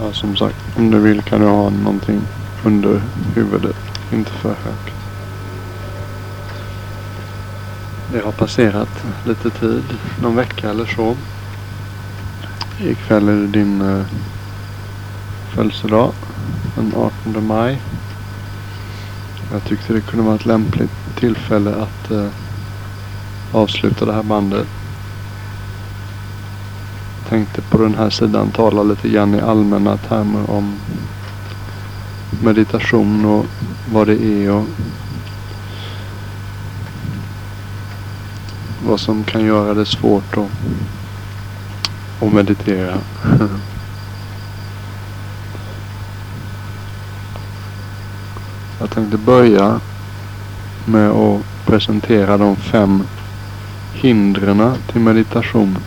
Ja, som sagt, om du vill kan du ha någonting under huvudet. Inte för högt. Det har passerat lite tid, någon vecka eller så. Ikväll är det din uh, födelsedag, den 18 maj. Jag tyckte det kunde vara ett lämpligt tillfälle att uh, avsluta det här bandet. Tänkte på den här sidan tala lite grann i allmänna termer om meditation och vad det är och vad som kan göra det svårt att, att meditera. Jag tänkte börja med att presentera de fem hindren till meditation.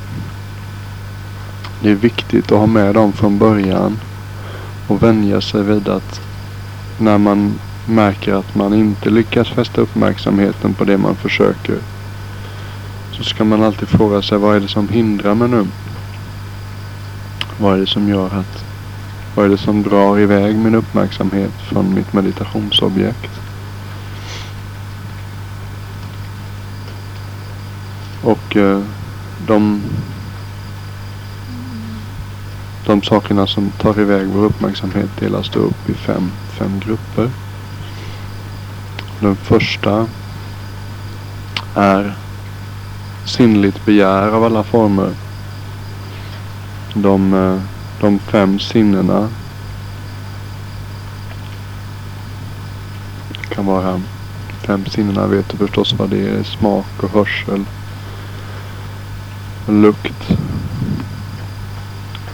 Det är viktigt att ha med dem från början och vänja sig vid att när man märker att man inte lyckas fästa uppmärksamheten på det man försöker så ska man alltid fråga sig vad är det som hindrar mig nu? Vad är det som gör att vad är det som drar iväg min uppmärksamhet från mitt meditationsobjekt? Och eh, de, de sakerna som tar iväg vår uppmärksamhet delas då upp i fem, fem grupper. Den första är sinnligt begär av alla former. De, eh, de fem sinnena kan vara fem sinnena vet du förstås vad det är. Smak och hörsel. Lukt.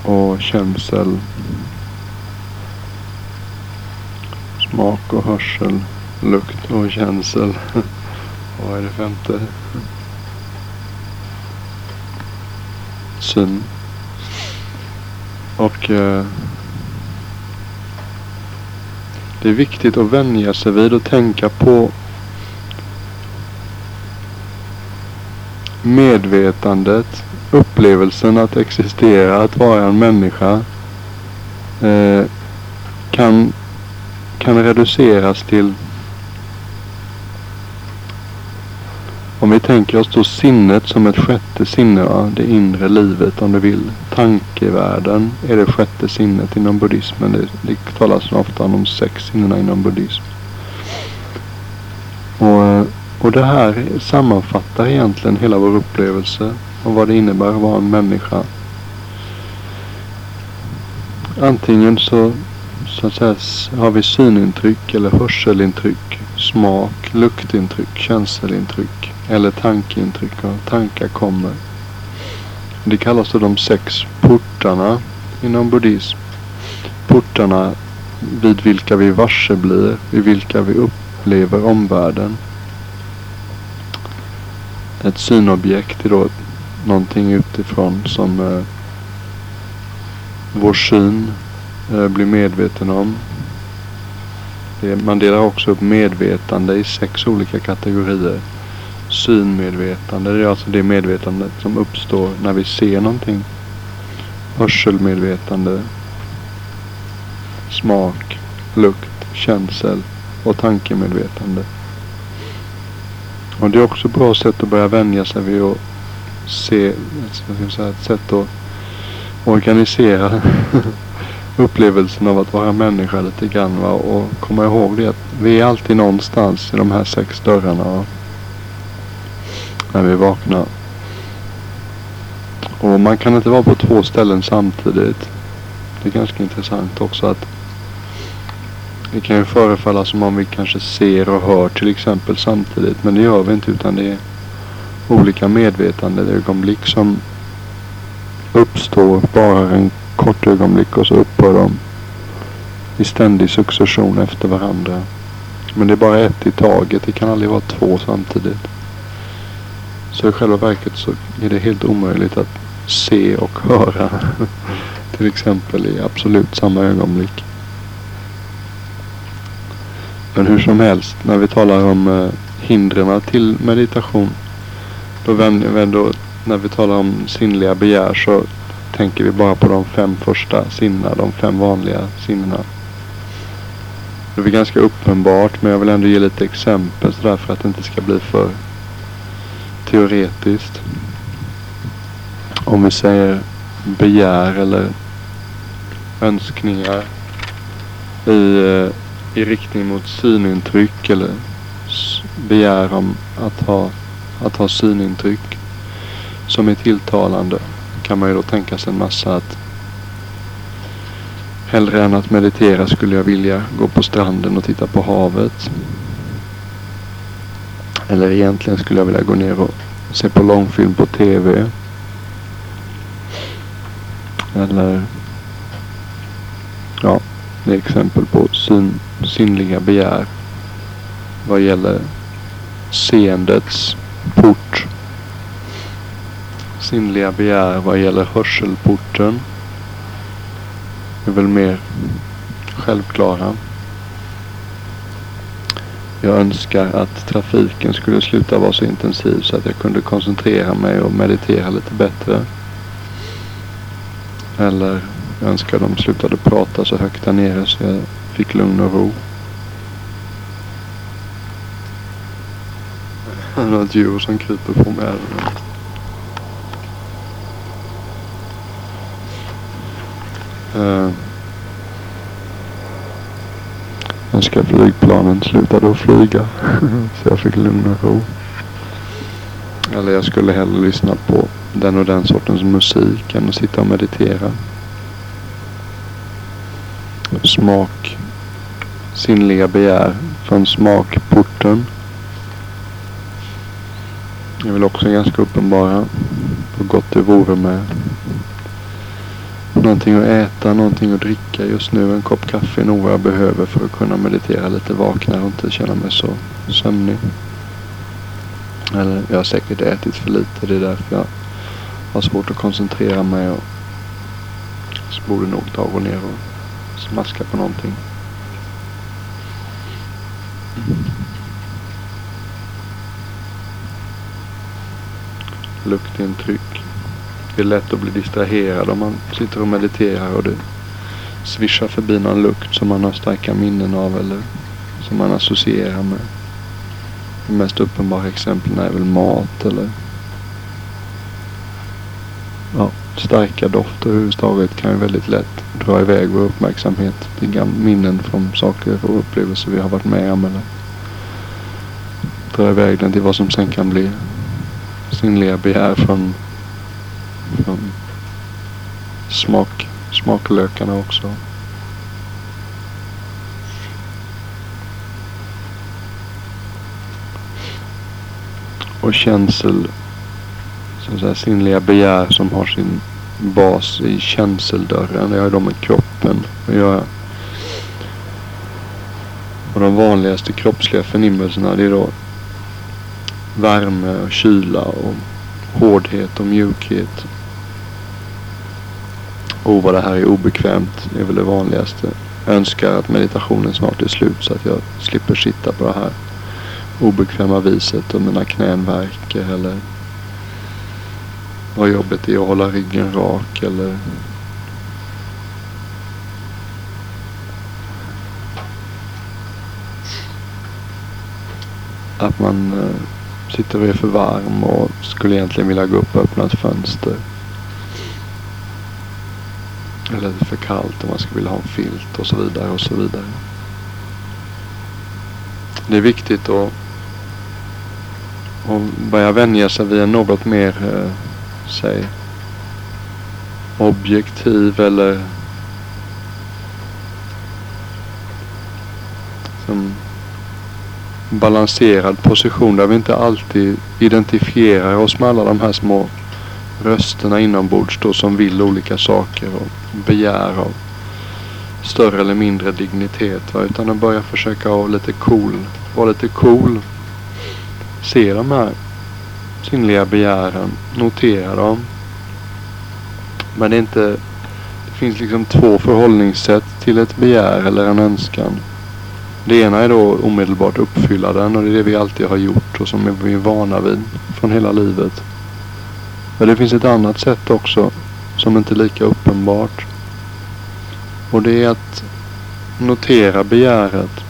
Och känsel. Smak och hörsel. Lukt och känsel. vad är det femte? syn. Och eh, det är viktigt att vänja sig vid och tänka på medvetandet, upplevelsen att existera, att vara en människa eh, kan, kan reduceras till Om vi tänker oss då sinnet som ett sjätte sinne, va? det inre livet om du vill. Tankevärlden är det sjätte sinnet inom buddhismen. Det, det talas ofta om de sex sinnena inom buddhism. Och, eh, och det här sammanfattar egentligen hela vår upplevelse och vad det innebär att vara en människa. Antingen så, så att säga, har vi synintryck eller hörselintryck, smak, luktintryck, känselintryck eller tankeintryck och tankar kommer. Det kallas då de sex portarna inom buddhism. Portarna vid vilka vi varse blir, vid vilka vi upplever omvärlden. Ett synobjekt är då någonting utifrån som eh, vår syn eh, blir medveten om. Det, man delar också upp medvetande i sex olika kategorier synmedvetande. Det är alltså det medvetandet som uppstår när vi ser någonting. Hörselmedvetande. Smak, lukt, känsel och tankemedvetande. Och det är också ett bra sätt att börja vänja sig vid att se, säga, ett sätt att organisera upplevelsen av att vara människa lite grann va? och komma ihåg det att vi är alltid någonstans i de här sex dörrarna när vi vaknar. Och man kan inte vara på två ställen samtidigt. Det är ganska intressant också att det kan ju förefalla som om vi kanske ser och hör till exempel samtidigt. Men det gör vi inte utan det är olika medvetandeögonblick som uppstår bara en kort ögonblick och så upphör de i ständig succession efter varandra. Men det är bara ett i taget. Det kan aldrig vara två samtidigt. Så i själva verket så är det helt omöjligt att se och höra. Till exempel i absolut samma ögonblick. Men hur som helst, när vi talar om eh, hindren till meditation. Då vänder, då, när vi talar om sinnliga begär så tänker vi bara på de fem första sinnena, de fem vanliga sinnena. Det är ganska uppenbart men jag vill ändå ge lite exempel sådär för att det inte ska bli för teoretiskt. Om vi säger begär eller önskningar i, eh, i riktning mot synintryck eller begär om att ha, att ha synintryck som är tilltalande kan man ju då tänka sig en massa att hellre än att meditera skulle jag vilja gå på stranden och titta på havet. Eller egentligen skulle jag vilja gå ner och se på långfilm på TV. Eller ja, det är exempel på syn, synliga begär vad gäller seendets port. Sinnliga begär vad gäller hörselporten. är väl mer självklara. Jag önskar att trafiken skulle sluta vara så intensiv så att jag kunde koncentrera mig och meditera lite bättre. Eller jag önskar de slutade prata så högt där nere så jag fick lugn och ro. Något djur som kryper på mig. Eh. Uh, önskar flygplanen slutade att flyga. så jag fick lugn och ro. Eller jag skulle hellre lyssna på den och den sortens musik än att sitta och meditera. Smak. Sinnliga begär från smakporten. Är väl också ganska uppenbara. Hur gott det vore med någonting att äta, någonting att dricka just nu. En kopp kaffe är nog vad jag behöver för att kunna meditera lite vaknare och inte känna mig så sömnig. Eller jag har säkert ätit för lite. Det är därför jag har svårt att koncentrera mig. Och så borde nog ta och gå ner och smaska på någonting. Luktintryck. Det är lätt att bli distraherad om man sitter och mediterar och det svischar förbi någon lukt som man har starka minnen av eller som man associerar med. De mest uppenbara exemplen är väl mat eller ja, starka dofter överhuvudtaget kan ju väldigt lätt dra iväg vår uppmärksamhet till minnen från saker och upplevelser vi har varit med om eller dra iväg den till vad som sen kan bli sinnliga begär från, från smak, smaklökarna också. Och känsel, så att sinnliga begär som har sin bas i känseldörren. Det har de med kroppen att göra. Och de vanligaste kroppsliga förnimmelserna det är då värme och kyla och hårdhet och mjukhet. Och vad det här är obekvämt är väl det vanligaste. Jag önskar att meditationen snart är slut så att jag slipper sitta på det här obekväma viset och mina knän värker eller vad jobbet det är att hålla ryggen rak eller att man uh, sitter och är för varm och skulle egentligen vilja gå upp och öppna ett fönster. Eller det är för kallt och man skulle vilja ha en filt och så vidare och så vidare. Det är viktigt att, att börja vänja sig vid en något mer eh, säg objektiv eller som balanserad position där vi inte alltid identifierar oss med alla de här små rösterna inombords då som vill olika saker och begär av större eller mindre dignitet. Va? Utan att börja försöka vara lite cool. Vara lite cool. Se de här sinnliga begären. Notera dem. Men det är inte... Det finns liksom två förhållningssätt till ett begär eller en önskan. Det ena är då omedelbart uppfylla den och det är det vi alltid har gjort och som vi är vana vid från hela livet. Men det finns ett annat sätt också som inte är lika uppenbart. Och det är att notera begäret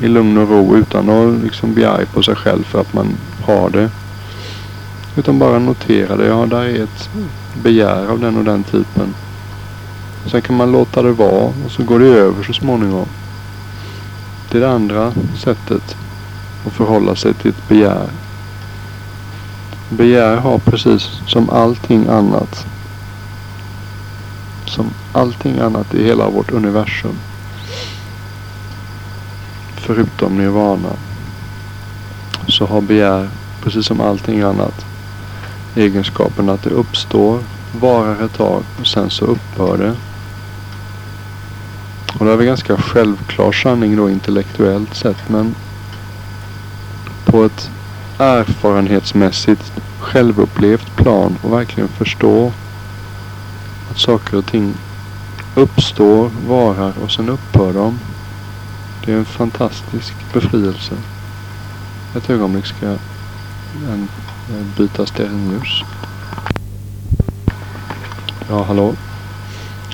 i lugn och ro utan att liksom bli arg på sig själv för att man har det. Utan bara notera det. Ja, där är ett begär av den och den typen. Sen kan man låta det vara och så går det över så småningom till det andra sättet att förhålla sig till ett begär. Begär har precis som allting annat. Som allting annat i hela vårt universum. Förutom nirvana. Så har begär, precis som allting annat, egenskapen att det uppstår, varar ett tag och sen så upphör det. Och det är väl ganska självklar sanning då intellektuellt sett men på ett erfarenhetsmässigt självupplevt plan och verkligen förstå att saker och ting uppstår, varar och sen upphör de. Det är en fantastisk befrielse. Ett ögonblick ska jag byta stearinljus. Ja, hallå?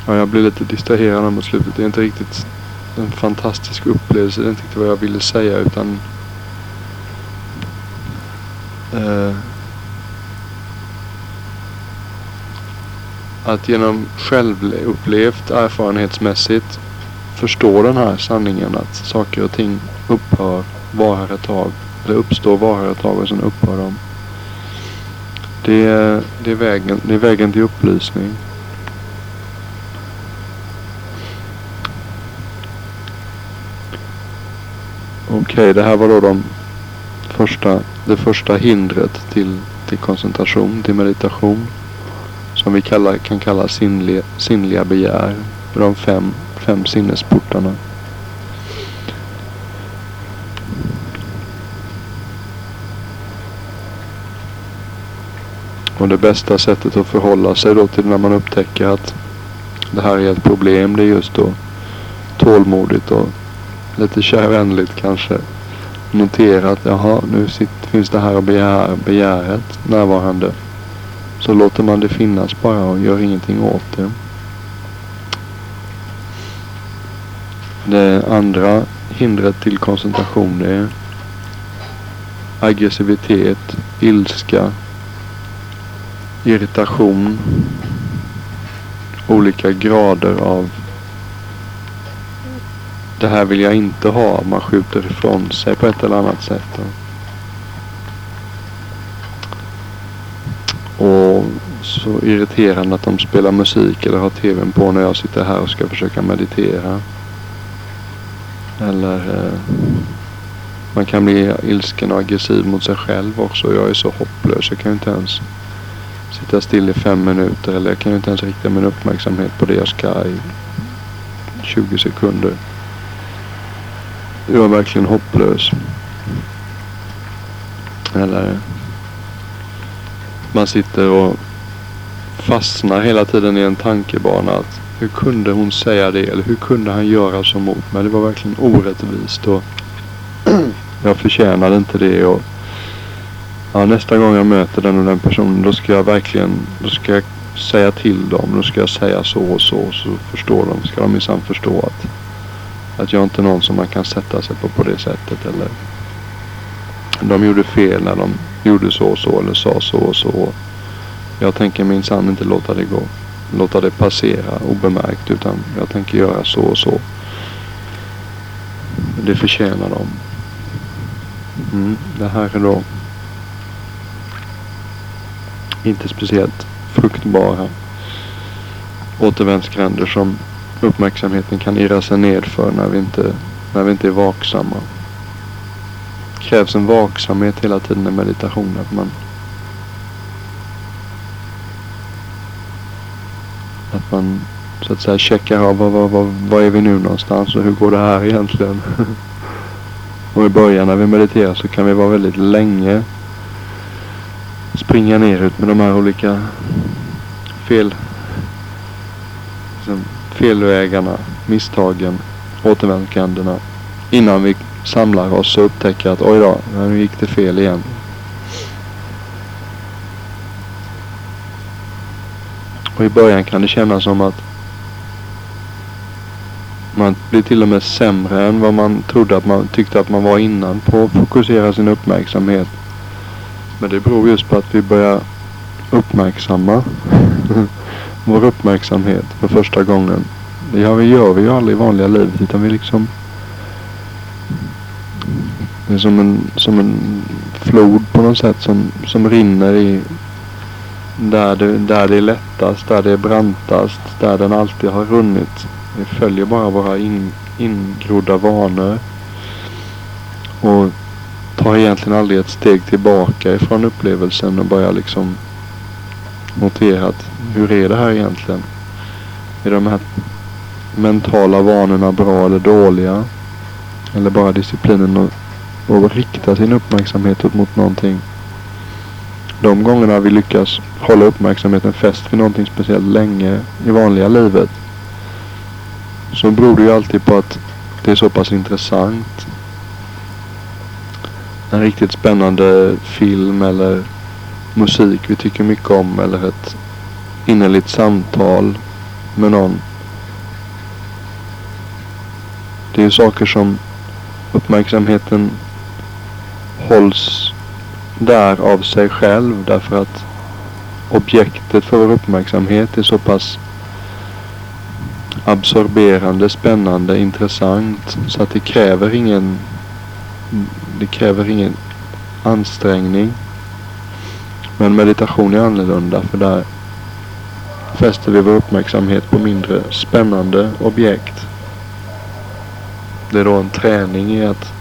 Ja, jag blev lite distraherad mot slutet. Det är inte riktigt en fantastisk upplevelse. Det är inte riktigt vad jag ville säga utan eh, att genom självupplevt erfarenhetsmässigt förstå den här sanningen att saker och ting upphör, varar ett tag. Eller uppstår, varar ett tag och sen upphör de. Det är, det är, vägen, det är vägen till upplysning. Okej, okay, det här var då de första, det första hindret till, till koncentration, till meditation. Som vi kallar, kan kalla sinnliga, sinnliga begär. De fem, fem sinnesportarna. Och det bästa sättet att förhålla sig då till när man upptäcker att det här är ett problem. Det är just då tålmodigt och lite kärvänligt kanske notera att jaha, nu sitter, finns det här och begär, begäret närvarande. Så låter man det finnas bara och gör ingenting åt det. Det andra hindret till koncentration är aggressivitet, ilska, irritation, olika grader av det här vill jag inte ha. Man skjuter ifrån sig på ett eller annat sätt. Och så irriterande att de spelar musik eller har tvn på när jag sitter här och ska försöka meditera. Eller eh, man kan bli ilsken och aggressiv mot sig själv också. Jag är så hopplös. Jag kan ju inte ens sitta still i fem minuter. Eller jag kan ju inte ens rikta min uppmärksamhet på det jag ska i 20 sekunder. Jag är verkligen hopplös. Eller man sitter och fastnar hela tiden i en tankebana. Att hur kunde hon säga det? Eller hur kunde han göra så mot mig? Det var verkligen orättvist. Och jag förtjänade inte det. Och ja, nästa gång jag möter den och den personen då ska jag verkligen då ska jag säga till dem. Då ska jag säga så och så. Så förstår de. Ska de minsann förstå att att jag inte är någon som man kan sätta sig på på det sättet. Eller de gjorde fel när de gjorde så och så eller sa så och så. Jag tänker minsann inte låta det gå. Låta det passera obemärkt. Utan jag tänker göra så och så. Det förtjänar de. Mm, det här är då inte speciellt fruktbara återvändsgränder som uppmärksamheten kan irra sig nedför när vi inte, när vi inte är vaksamma. Det krävs en vaksamhet hela tiden i meditation. Att man, att man så att säga checkar av var, vad, vad, vad är vi nu någonstans och hur går det här egentligen? och i början när vi mediterar så kan vi vara väldigt länge springa ner ut med de här olika fel liksom, felvägarna, misstagen, återvändsgränderna. Innan vi samlar oss och upptäcker att oj då, nu gick det fel igen. Och i början kan det kännas som att man blir till och med sämre än vad man trodde att man tyckte att man var innan på att fokusera sin uppmärksamhet. Men det beror just på att vi börjar uppmärksamma vår uppmärksamhet för första gången. Det gör vi, gör vi ju aldrig i vanliga livet utan vi liksom det är som en, som en flod på något sätt som, som rinner i där det, där det är lättast, där det är brantast, där den alltid har runnit. Vi följer bara våra in, ingrodda vanor. Och tar egentligen aldrig ett steg tillbaka ifrån upplevelsen och börjar liksom noterat. hur är det här egentligen? Är de här mentala vanorna bra eller dåliga? Eller bara disciplinen att, att rikta sin uppmärksamhet mot någonting. De gångerna vi lyckas hålla uppmärksamheten fäst vid någonting speciellt länge i vanliga livet så beror det ju alltid på att det är så pass intressant. En riktigt spännande film eller musik vi tycker mycket om eller ett innerligt samtal med någon. Det är saker som uppmärksamheten hålls där av sig själv därför att objektet för vår uppmärksamhet är så pass absorberande, spännande, intressant så att det kräver ingen det kräver ingen ansträngning. Men meditation är annorlunda för där fäster vi vår uppmärksamhet på mindre spännande objekt. Det är då en träning i att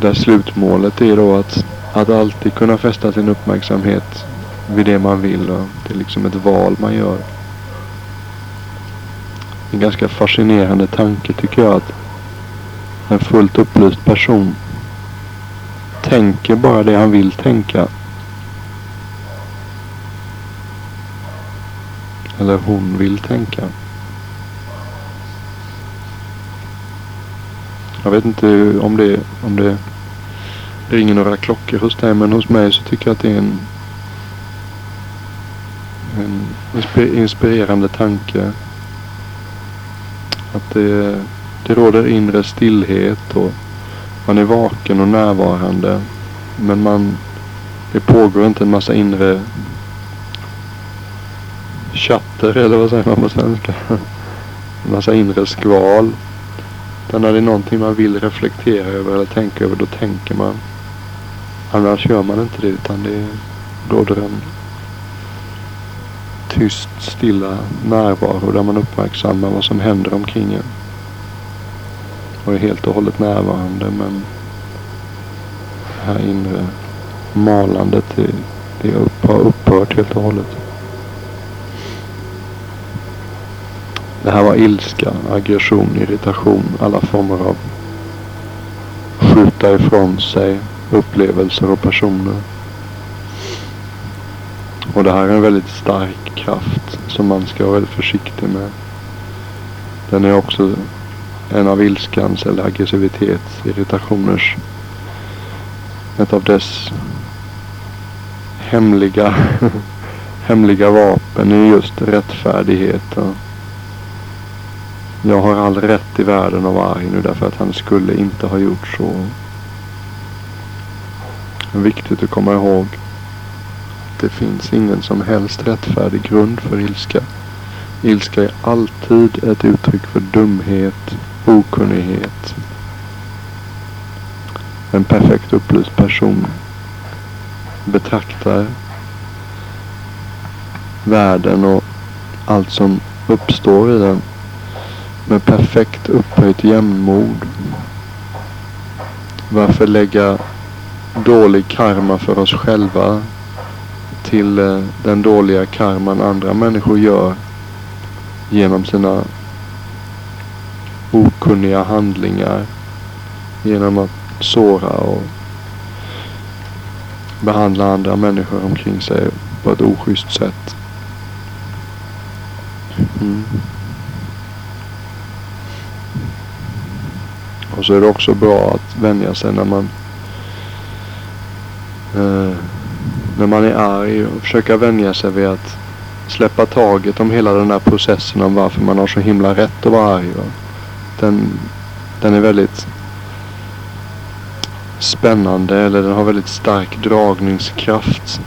där slutmålet är då att, att alltid kunna fästa sin uppmärksamhet vid det man vill. Och det är liksom ett val man gör. En ganska fascinerande tanke tycker jag att en fullt upplyst person tänker bara det han vill tänka. Eller hon vill tänka. Jag vet inte om det, om det ringer några klockor hos dig men hos mig så tycker jag att det är en, en inspirerande tanke. Att det, det råder inre stillhet och man är vaken och närvarande. Men man, det pågår inte en massa inre chatter eller vad säger man på svenska? En massa inre skval. Utan när det är någonting man vill reflektera över eller tänka över, då tänker man. Annars gör man inte det utan det råder en tyst, stilla närvaro där man uppmärksammar vad som händer omkring en. Och är helt och hållet närvarande men det här inre malandet det, det har upphört helt och hållet. Det här var ilska, aggression, irritation, alla former av skjuta ifrån sig upplevelser och personer. Och det här är en väldigt stark kraft som man ska vara väldigt försiktig med. Den är också en av ilskans eller aggressivitets, irritationers, ett av dess hemliga, hemliga vapen är just rättfärdighet. Jag har all rätt i världen att vara arg nu därför att han skulle inte ha gjort så. Det är viktigt att komma ihåg. Det finns ingen som helst rättfärdig grund för ilska. Ilska är alltid ett uttryck för dumhet, okunnighet. En perfekt upplyst person betraktar världen och allt som uppstår i den med perfekt upphöjt jämnmod. Varför lägga dålig karma för oss själva till eh, den dåliga karman andra människor gör genom sina okunniga handlingar. Genom att såra och behandla andra människor omkring sig på ett oschysst sätt. Mm. Och så är det också bra att vänja sig när man eh, när man är arg och försöka vänja sig vid att släppa taget om hela den här processen om varför man har så himla rätt att vara arg. Va? Den, den är väldigt spännande eller den har väldigt stark dragningskraft.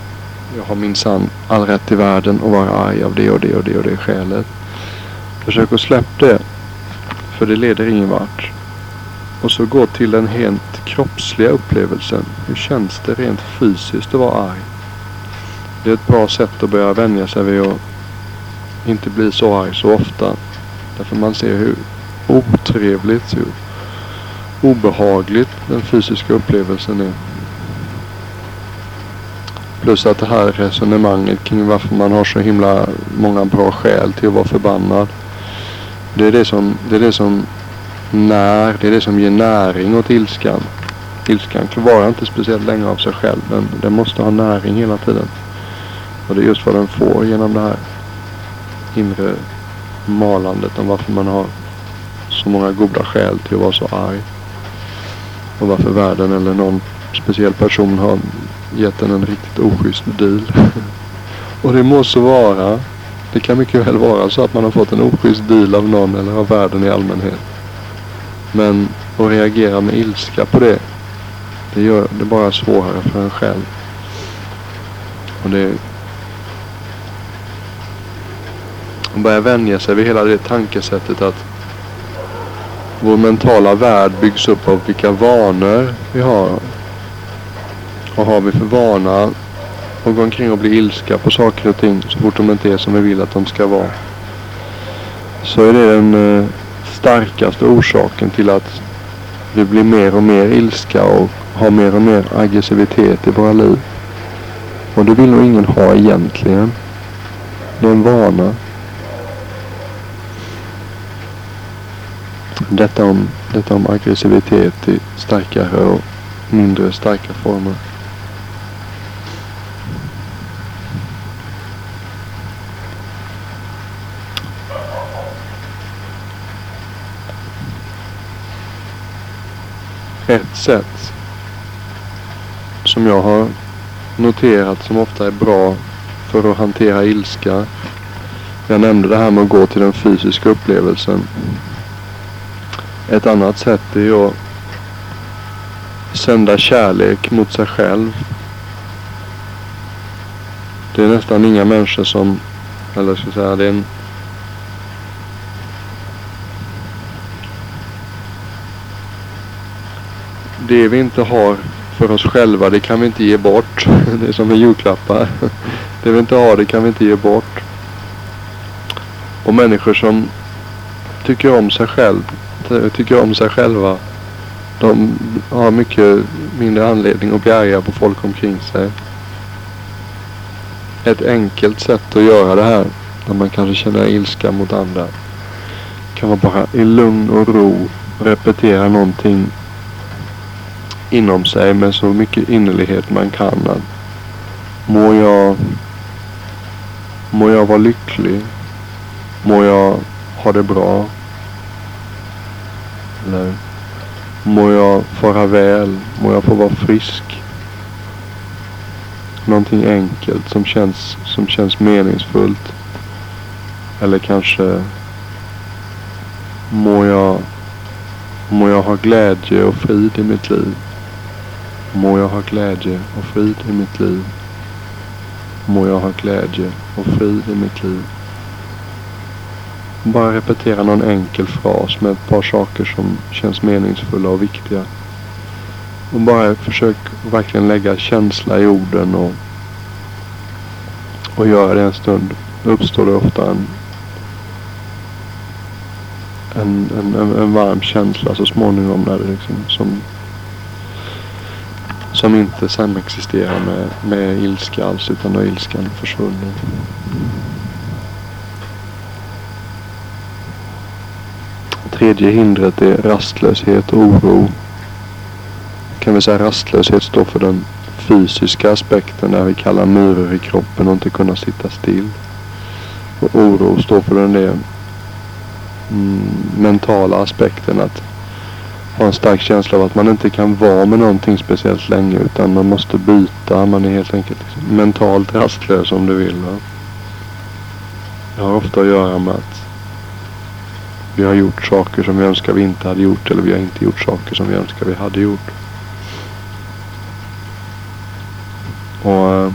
Jag har minsann all rätt i världen att vara arg av det och det och det och det skälet. Försök att släppa det. För det leder ingen vart. Och så gå till den helt kroppsliga upplevelsen. Hur känns det rent fysiskt att vara arg? Det är ett bra sätt att börja vänja sig vid att inte bli så arg så ofta. Därför man ser hur otrevligt, hur obehagligt den fysiska upplevelsen är. Plus att det här resonemanget kring varför man har så himla många bra skäl till att vara förbannad. Det är det som, det är det som när, det är det som ger näring åt ilskan. Ilskan klarar inte speciellt länge av sig själv men den måste ha näring hela tiden. Och det är just vad den får genom det här inre malandet om varför man har så många goda skäl till att vara så arg. Och varför världen eller någon speciell person har gett en en riktigt oschysst deal. och det må så vara. Det kan mycket väl vara så att man har fått en oschysst deal av någon eller av världen i allmänhet. Men att reagera med ilska på det. Det gör det bara svårare för en själv. Och det Att börja vänja sig vid hela det tankesättet att vår mentala värld byggs upp av vilka vanor vi har. Och har vi för vana att gå omkring och bli ilska på saker och ting så fort de inte är som vi vill att de ska vara. Så är det den eh, starkaste orsaken till att vi blir mer och mer ilska och har mer och mer aggressivitet i våra liv. Och det vill nog ingen ha egentligen. Det är en vana. Detta om, detta om aggressivitet i starkare och mindre starka former. Ett sätt som jag har noterat som ofta är bra för att hantera ilska. Jag nämnde det här med att gå till den fysiska upplevelsen. Ett annat sätt är ju att sända kärlek mot sig själv. Det är nästan inga människor som, eller ska jag säga, det är en Det vi inte har för oss själva, det kan vi inte ge bort. Det är som en julklappar. Det vi inte har, det kan vi inte ge bort. Och människor som tycker om sig själv, tycker om sig själva. De har mycket mindre anledning att bli arga på folk omkring sig. Ett enkelt sätt att göra det här, när man kanske känner ilska mot andra, kan vara bara i lugn och ro repetera någonting inom sig med så mycket innerlighet man kan. Att må jag, må jag vara lycklig? Må jag ha det bra? Eller må jag fara väl? Må jag få vara frisk? Någonting enkelt som känns, som känns meningsfullt. Eller kanske må jag, må jag ha glädje och frid i mitt liv. Må jag ha glädje och frid i mitt liv. Må jag ha glädje och frid i mitt liv. Bara repetera någon enkel fras med ett par saker som känns meningsfulla och viktiga. Och bara försök verkligen lägga känsla i orden och, och göra det en stund. Då uppstår det ofta en, en, en, en varm känsla så småningom när det liksom som, som inte samexisterar med, med ilska alls utan då är ilskan försvunnen. Tredje hindret är rastlöshet och oro. Kan vi säga rastlöshet står för den fysiska aspekten där vi kallar myror i kroppen och inte kunna sitta still. Och oro står för den där mm, mentala aspekten att ha en stark känsla av att man inte kan vara med någonting speciellt länge utan man måste byta. Man är helt enkelt liksom mentalt rastlös om du vill. Va? Det har ofta att göra med att vi har gjort saker som vi önskar vi inte hade gjort eller vi har inte gjort saker som vi önskar vi hade gjort. Och, eh,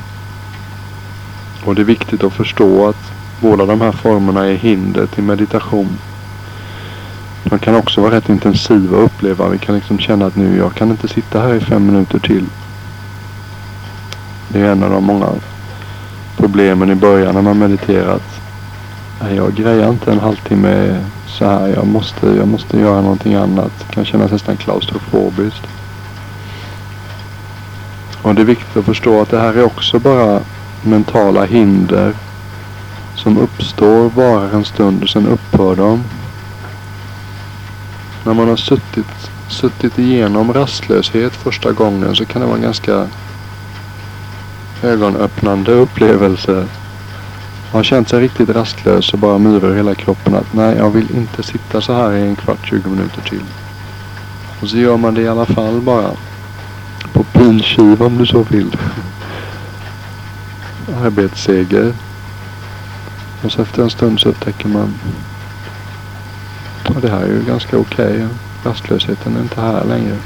och det är viktigt att förstå att båda de här formerna är hinder till meditation. De kan också vara rätt intensiva att uppleva. Vi kan liksom känna att nu, jag kan inte sitta här i fem minuter till. Det är en av de många problemen i början när man mediterat. Jag grejar inte en halvtimme så här. Jag måste, jag måste göra någonting annat. Det kan kännas nästan klaustrofobiskt. Och det är viktigt att förstå att det här är också bara mentala hinder som uppstår, varar en stund och sen upphör de. När man har suttit, suttit igenom rastlöshet första gången så kan det vara en ganska ögonöppnande upplevelse. Man har känt sig riktigt rastlös och bara murar hela kroppen att nej, jag vill inte sitta så här i en kvart, 20 minuter till. Och så gör man det i alla fall bara. På pinkiv om du så vill. Arbetsseger. Och så efter en stund så upptäcker man att det här är ju ganska okej. Okay. Rastlösheten är inte här längre.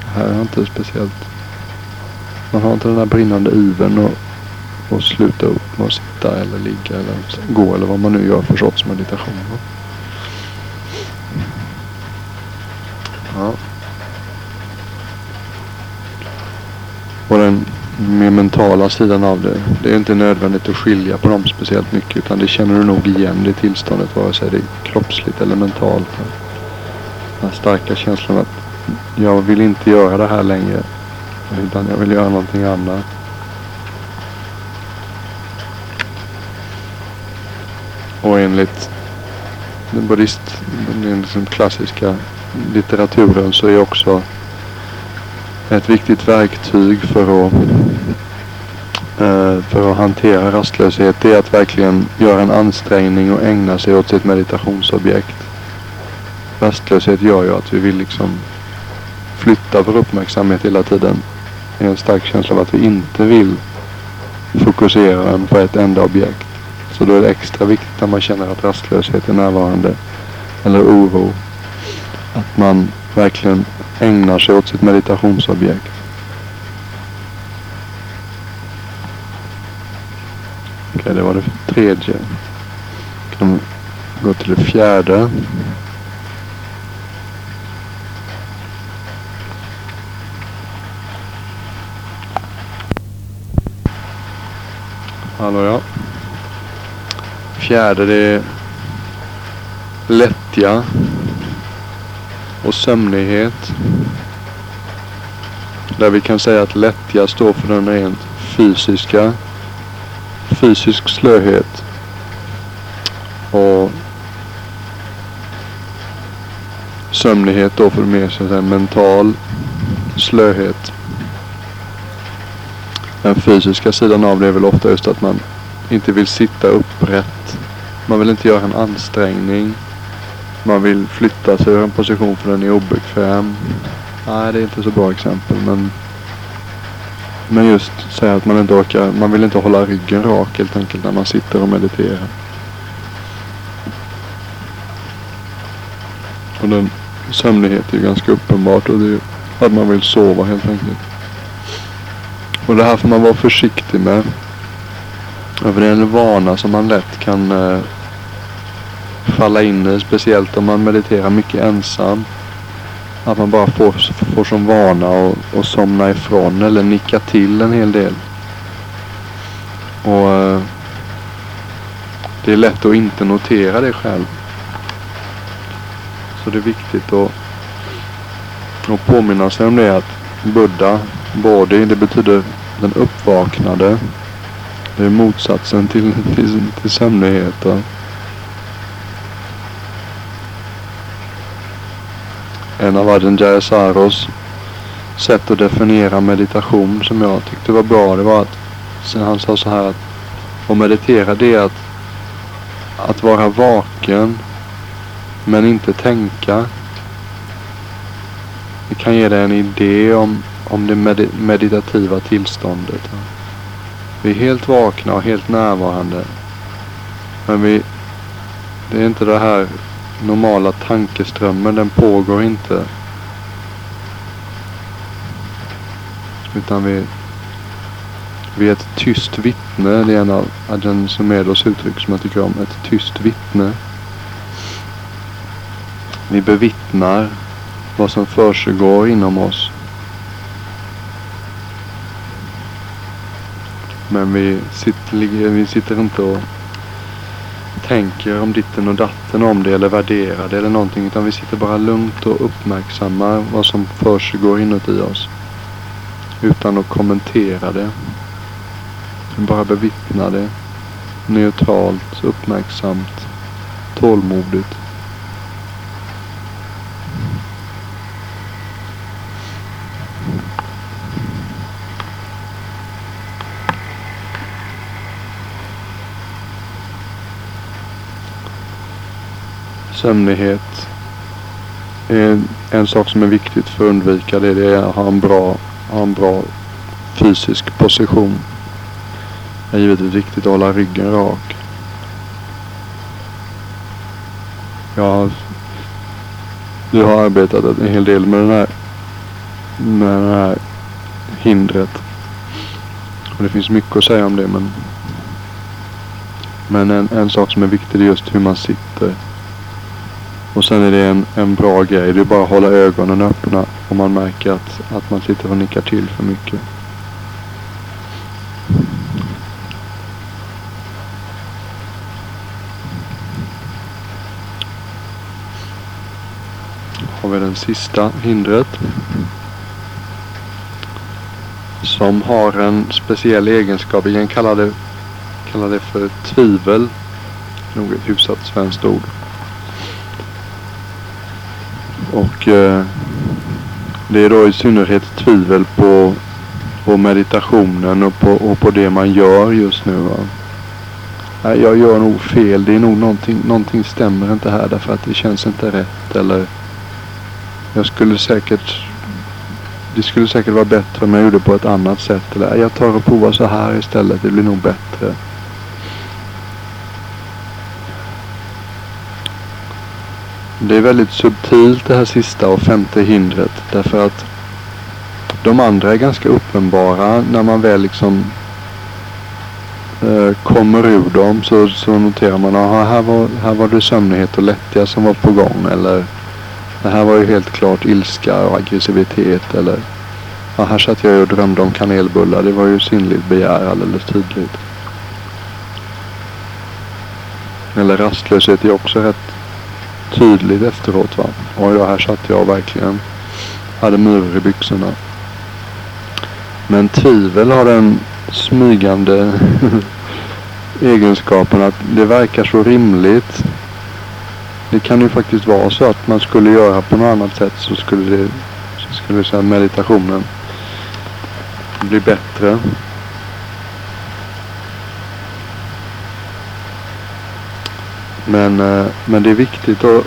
Det här är inte speciellt. Man har inte den där brinnande ivern och, och sluta upp med att sitta eller ligga eller gå eller vad man nu gör för sorts meditation. Ja. Och den mer mentala sidan av det. Det är inte nödvändigt att skilja på dem speciellt mycket utan det känner du nog igen det tillståndet vare sig det är kroppsligt eller mentalt. Den starka känslan att jag vill inte göra det här längre utan jag vill göra någonting annat. Och enligt den buddhist, den liksom klassiska litteraturen så är också ett viktigt verktyg för att, eh, för att hantera rastlöshet det är att verkligen göra en ansträngning och ägna sig åt sitt meditationsobjekt. Rastlöshet gör ju att vi vill liksom flytta vår uppmärksamhet hela tiden. Det är en stark känsla av att vi inte vill fokusera den på ett enda objekt. Så då är det extra viktigt när man känner att rastlöshet är närvarande eller oro. Att man verkligen ägnar sig åt sitt meditationsobjekt. Okej, okay, det var det tredje. Kan gå till det fjärde. Hallå ja. Fjärde det är lättja och sömnighet. Där vi kan säga att lättja står för den rent fysiska, fysisk slöhet. Och sömnighet då för mer så att säga, mental slöhet. Den fysiska sidan av det är väl ofta just att man inte vill sitta upprätt. Man vill inte göra en ansträngning. Man vill flytta sig ur en position för den är obekväm. Nej, det är inte så bra exempel. Men, men just säga att man inte orkar. Man vill inte hålla ryggen rak helt enkelt när man sitter och mediterar. Och den sömnighet är ganska uppenbart. Och det är att man vill sova helt enkelt. Och det här får man vara försiktig med. För det är en vana som man lätt kan eh, falla in i. Speciellt om man mediterar mycket ensam. Att man bara får, får som vana att somna ifrån eller nicka till en hel del. Och eh, Det är lätt att inte notera det själv. Så det är viktigt att, att påminna sig om det att Buddha, Bodhi, det betyder den uppvaknade. Det är motsatsen till, till, till sömnighet. en av Ajahn Jayasaros sätt att definiera meditation som jag tyckte var bra. Det var att han sa så här att att meditera det är att, att vara vaken men inte tänka. det kan ge dig en idé om, om det med, meditativa tillståndet. Vi är helt vakna och helt närvarande. Men vi, det är inte det här normala tankeströmmen, den pågår inte. Utan vi, vi är ett tyst vittne. Det är en av Ajahn Sumedos uttryck som jag tycker om. Ett tyst vittne. Vi bevittnar vad som försiggår inom oss. Men vi sitter, vi sitter inte och tänker om ditten och datten om det eller värderar det eller någonting. Utan vi sitter bara lugnt och uppmärksammar vad som försiggår inuti oss. Utan att kommentera det. Bara bevittna det. Neutralt, uppmärksamt, tålmodigt. Sömnighet. En, sak som är viktigt för att undvika det, det är att ha en bra, ha en bra fysisk position. Det är givetvis viktigt att hålla ryggen rak. Jag du har arbetat en hel del med den här, med det här hindret. Och det finns mycket att säga om det men men en, en sak som är viktig är just hur man sitter. Och sen är det en, en bra grej. Det är bara att hålla ögonen öppna om man märker att, att man sitter och nickar till för mycket. har vi den sista hindret. Som har en speciell egenskap. Vi kan kalla det, kalla det för tvivel. Nog ett hyfsat svenskt ord. Och eh, det är då i synnerhet tvivel på, på meditationen och på, och på det man gör just nu. Va? Nej, jag gör nog fel. Det är nog någonting, någonting stämmer inte här därför att det känns inte rätt. Eller jag skulle säkert det skulle säkert vara bättre om jag gjorde på ett annat sätt. Eller jag tar och provar så här istället. Det blir nog bättre. Det är väldigt subtilt det här sista och femte hindret. Därför att de andra är ganska uppenbara när man väl liksom eh, kommer ur dem så, så noterar man att här var, här var det sömnighet och lättja som var på gång. Eller det här var ju helt klart ilska och aggressivitet. Eller ja, här satt jag och drömde om kanelbullar. Det var ju sinnligt begär alldeles tydligt. Eller rastlöshet är också rätt tydligt efteråt. Va? Och då, här satt jag verkligen hade myror i byxorna. Men tvivel har den smygande egenskapen att det verkar så rimligt. Det kan ju faktiskt vara så att man skulle göra på något annat sätt så skulle det så skulle säga meditationen bli bättre. Men, eh, men det är viktigt att,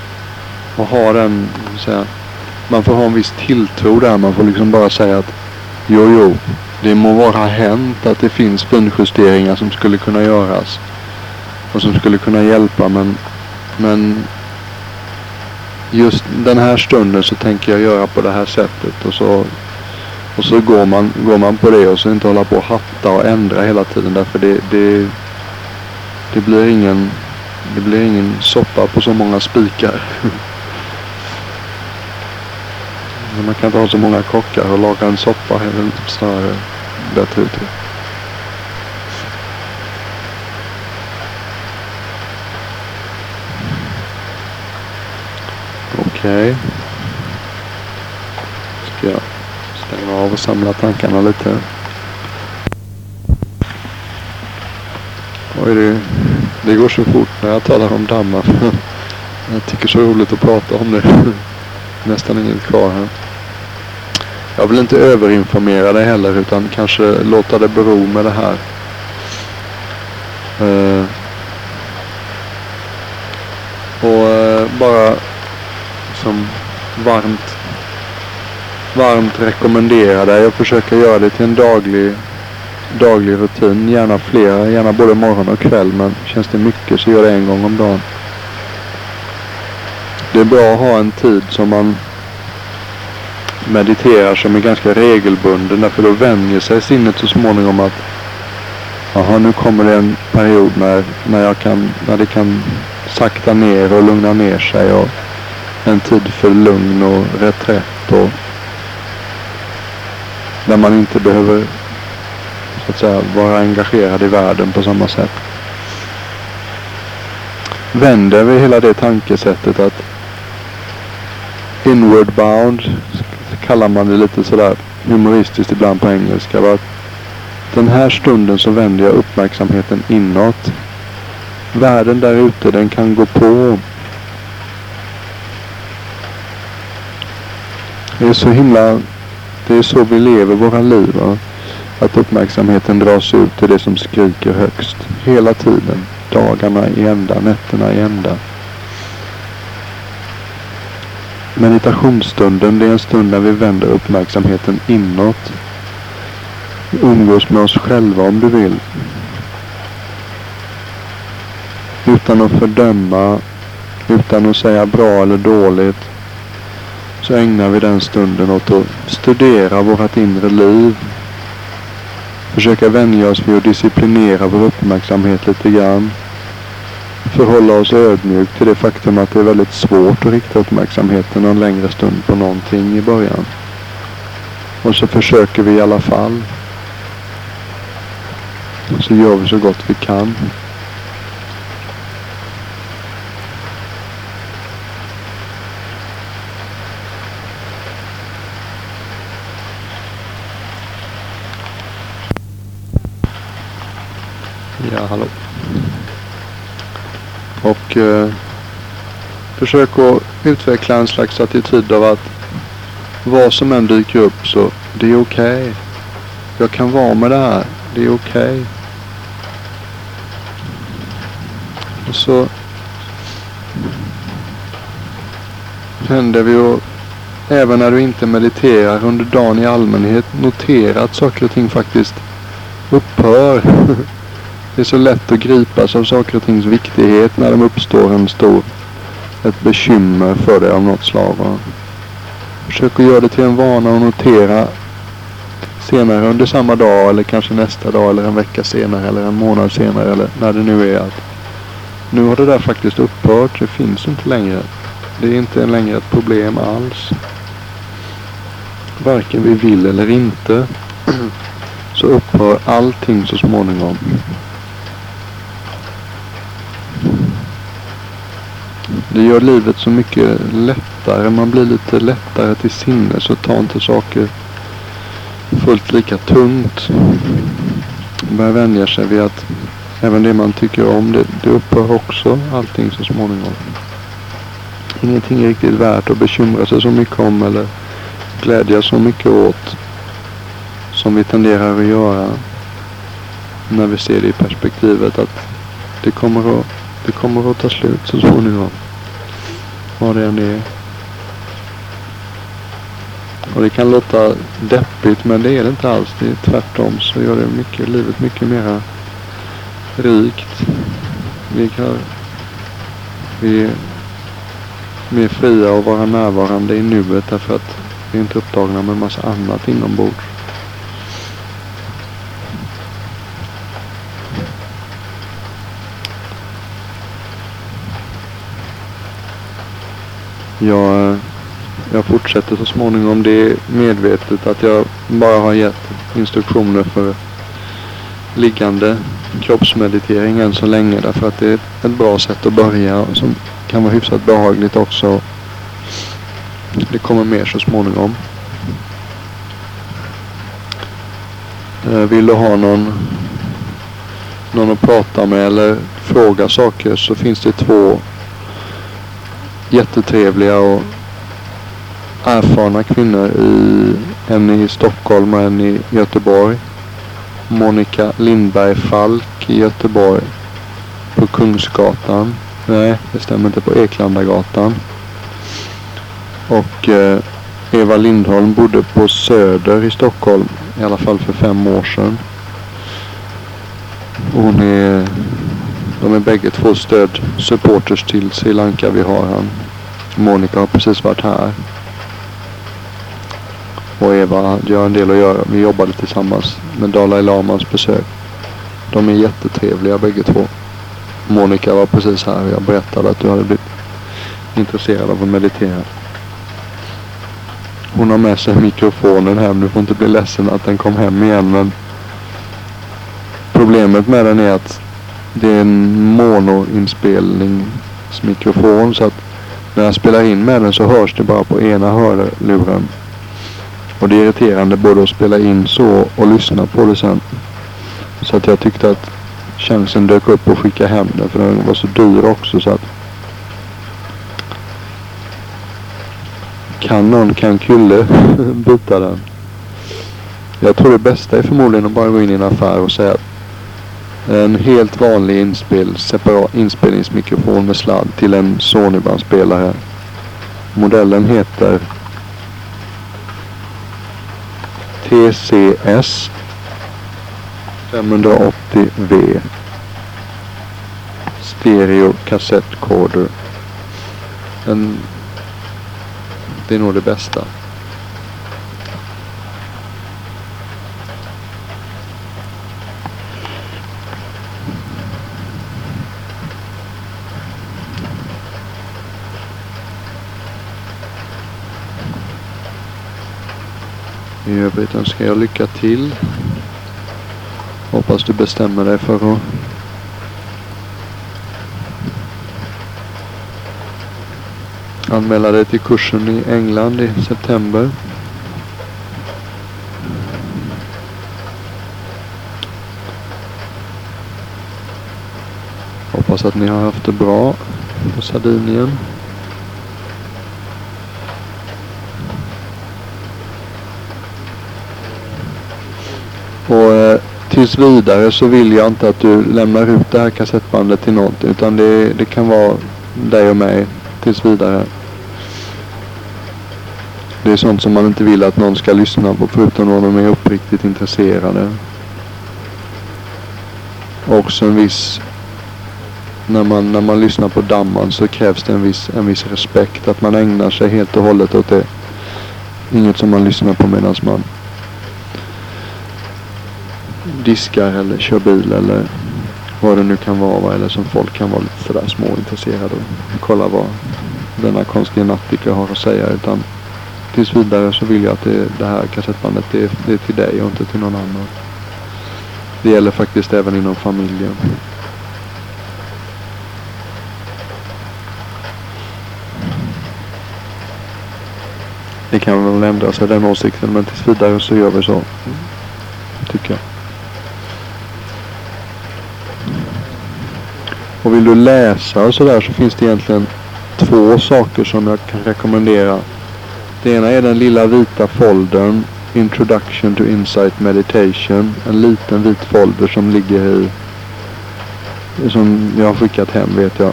att ha den, säga, man får ha en viss tilltro där. Man får liksom bara säga att jo, jo, det må vara hänt att det finns finjusteringar som skulle kunna göras. Och som skulle kunna hjälpa men, men just den här stunden så tänker jag göra på det här sättet. Och så, och så går, man, går man på det och så inte hålla på och hatta och ändra hela tiden. Därför det, det, det blir ingen det blir ingen soppa på så många spikar. Man kan inte ha så många kockar och laga en soppa är väl snarare bättre uttryck. Okej. Okay. Ska jag stänga av och samla tankarna lite. Oj, det det går så fort när jag talar om dammar. jag tycker så roligt att prata om det. Nästan inget kvar här. Jag vill inte överinformera dig heller utan kanske låta det bero med det här. Uh, och uh, bara som varmt varmt rekommendera dig att försöka göra det till en daglig, daglig rutin. Gärna flera, gärna både morgon och kväll. Men känns det mycket så gör det en gång om dagen. Det är bra att ha en tid som man mediterar som är ganska regelbunden. Därför då vänjer sig sinnet så småningom att Jaha, nu kommer det en period när, när, jag kan, när det kan sakta ner och lugna ner sig. Och en tid för lugn och reträtt. Och där man inte behöver så att säga, vara engagerad i världen på samma sätt. Vänder vi hela det tankesättet att inward bound kallar man det lite sådär humoristiskt ibland på engelska. Att den här stunden så vänder jag uppmärksamheten inåt. Världen där ute den kan gå på. Det är så himla... Det är så vi lever våra liv. Va? Att uppmärksamheten dras ut till det som skriker högst. Hela tiden. Dagarna i ända, nätterna i ända. Meditationsstunden det är en stund när vi vänder uppmärksamheten inåt. Umgås med oss själva om du vill. Utan att fördöma, utan att säga bra eller dåligt. Så ägnar vi den stunden åt att studera vårt inre liv. Försöka vänja oss vid att disciplinera vår uppmärksamhet lite grann förhålla oss ödmjukt till det faktum att det är väldigt svårt att rikta uppmärksamheten en längre stund på någonting i början. Och så försöker vi i alla fall. Och så gör vi så gott vi kan. Ja, hallå. Och eh, försök att utveckla en slags attityd av att vad som än dyker upp så det är okej. Okay. Jag kan vara med det här. Det är okej. Okay. Och så händer vi och även när du inte mediterar under dagen i allmänhet notera att saker och ting faktiskt upphör. Det är så lätt att gripas av saker och tings viktighet när de uppstår en stor, ett bekymmer för dig av något slag. Försök att göra det till en vana att notera senare under samma dag eller kanske nästa dag eller en vecka senare eller en månad senare eller när det nu är att nu har det där faktiskt upphört. Det finns inte längre. Det är inte längre ett problem alls. Varken vi vill eller inte så upphör allting så småningom. Det gör livet så mycket lättare. Man blir lite lättare till sinnes och tar inte saker fullt lika tungt. Börjar vänja sig vid att även det man tycker om det, det upphör också allting så småningom. Ingenting är riktigt värt att bekymra sig så mycket om eller glädjas så mycket åt som vi tenderar att göra när vi ser det i perspektivet att det kommer att, det kommer att ta slut så småningom vad det än är. Och det kan låta deppigt men det är det inte alls. Det är tvärtom så gör det mycket, livet mycket mera rikt. Vi, kan, vi är mer fria att vara närvarande i nuet därför att vi är inte upptagna med en massa annat inombords. Jag, jag fortsätter så småningom. Det är medvetet att jag bara har gett instruktioner för liggande kroppsmeditering än så länge. Därför att det är ett bra sätt att börja som kan vara hyfsat behagligt också. Det kommer mer så småningom. Eh, vill du ha någon, någon att prata med eller fråga saker så finns det två jättetrevliga och erfarna kvinnor. I, en i Stockholm och en i Göteborg. Monica Lindberg Falk i Göteborg. På Kungsgatan. Nej, det stämmer inte. På Eklandagatan. Och eh, Eva Lindholm bodde på Söder i Stockholm. I alla fall för fem år sedan. Hon är... De är bägge två stödsupporters till Sri Lanka. Vi har han. Monica har precis varit här. Och Eva gör en del att göra. Vi jobbade tillsammans med Dalai Lamas besök. De är jättetrevliga bägge två. Monica var precis här och jag berättade att du hade blivit intresserad av att meditera. Hon har med sig mikrofonen hem. Du får inte bli ledsen att den kom hem igen men problemet med den är att det är en monoinspelningsmikrofon så att när jag spelar in med den så hörs det bara på ena hörluren. Och det är irriterande både att spela in så och lyssna på det sen. Så att jag tyckte att chansen dök upp att skicka hem den för den var så dyr också så att kan någon, kan Kulle byta den? Jag tror det bästa är förmodligen att bara gå in i en affär och säga att en helt vanlig inspel, separat inspelningsmikrofon med sladd till en Sony-bandspelare. Modellen heter TCS 580V Stereo kassettkoder. En, det är nog det bästa. I övrigt önskar jag lycka till. Hoppas du bestämmer dig för att anmäla dig till kursen i England i september. Hoppas att ni har haft det bra på Sardinien. Och eh, tills vidare så vill jag inte att du lämnar ut det här kassettbandet till något. Utan det, det kan vara dig och mig tills vidare. Det är sånt som man inte vill att någon ska lyssna på förutom om de är uppriktigt intresserade. Också en viss... När man, när man lyssnar på damman så krävs det en viss, en viss respekt. Att man ägnar sig helt och hållet åt det. Inget som man lyssnar på medan man diskar eller kör bil eller vad det nu kan vara. Eller som folk kan vara lite sådär småintresserade och kolla vad denna konstiga nattiker har att säga. Utan tills vidare så vill jag att det, det här kassettbandet det, är, det är till dig och inte till någon annan. Det gäller faktiskt även inom familjen. Det kan väl ändra sig den åsikten men tills vidare så gör vi så. Tycker jag. Och vill du läsa och sådär så finns det egentligen två saker som jag kan rekommendera. Det ena är den lilla vita foldern Introduction to Insight Meditation. En liten vit folder som ligger i som jag har skickat hem vet jag.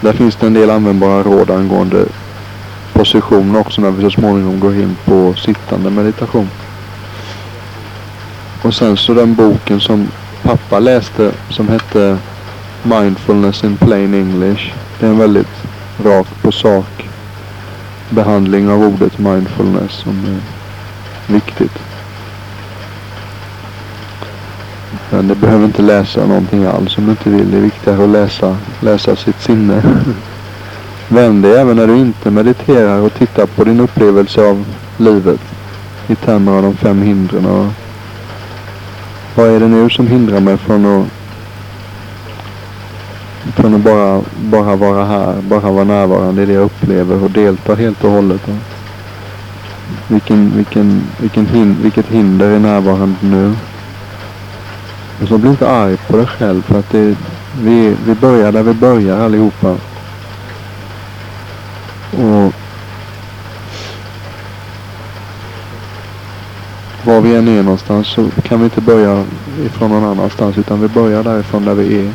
Där finns det en del användbara råd angående position också när vi så småningom går in på sittande meditation. Och sen så den boken som pappa läste som hette Mindfulness in plain English. Det är en väldigt rakt på sak behandling av ordet mindfulness som är viktigt. Men det behöver inte läsa någonting alls om du inte vill. Det är viktigare att läsa, läsa sitt sinne. Vänd dig även när du inte mediterar och titta på din upplevelse av livet i termer av de fem hindren. Vad är det nu som hindrar mig från att från att bara, bara vara här, bara vara närvarande i det jag upplever och delta helt och hållet. Vilken, vilken, vilken hin, vilket hinder är närvarande nu? Och så bli inte arg på dig själv för att det, vi, vi börjar där vi börjar allihopa. Och var vi än är någonstans så kan vi inte börja ifrån någon annanstans utan vi börjar därifrån där vi är.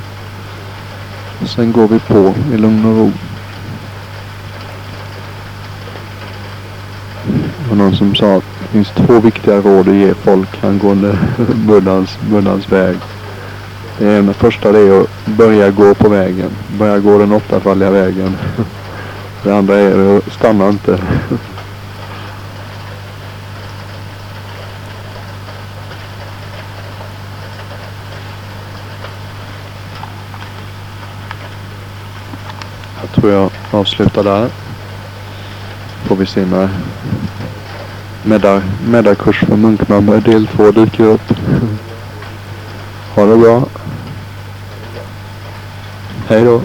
Sen går vi på i lugn och ro. var någon som sa att det finns två viktiga råd att ge folk angående buddhans, buddhans väg. Det ena första det är att börja gå på vägen. Börja gå den åttafaldiga vägen. Det andra är att stanna inte. tror jag avslutar där. Får vi se när Meddar, meddarkurs för munkmammor del 2 dyker upp. Ha det bra. Hej då.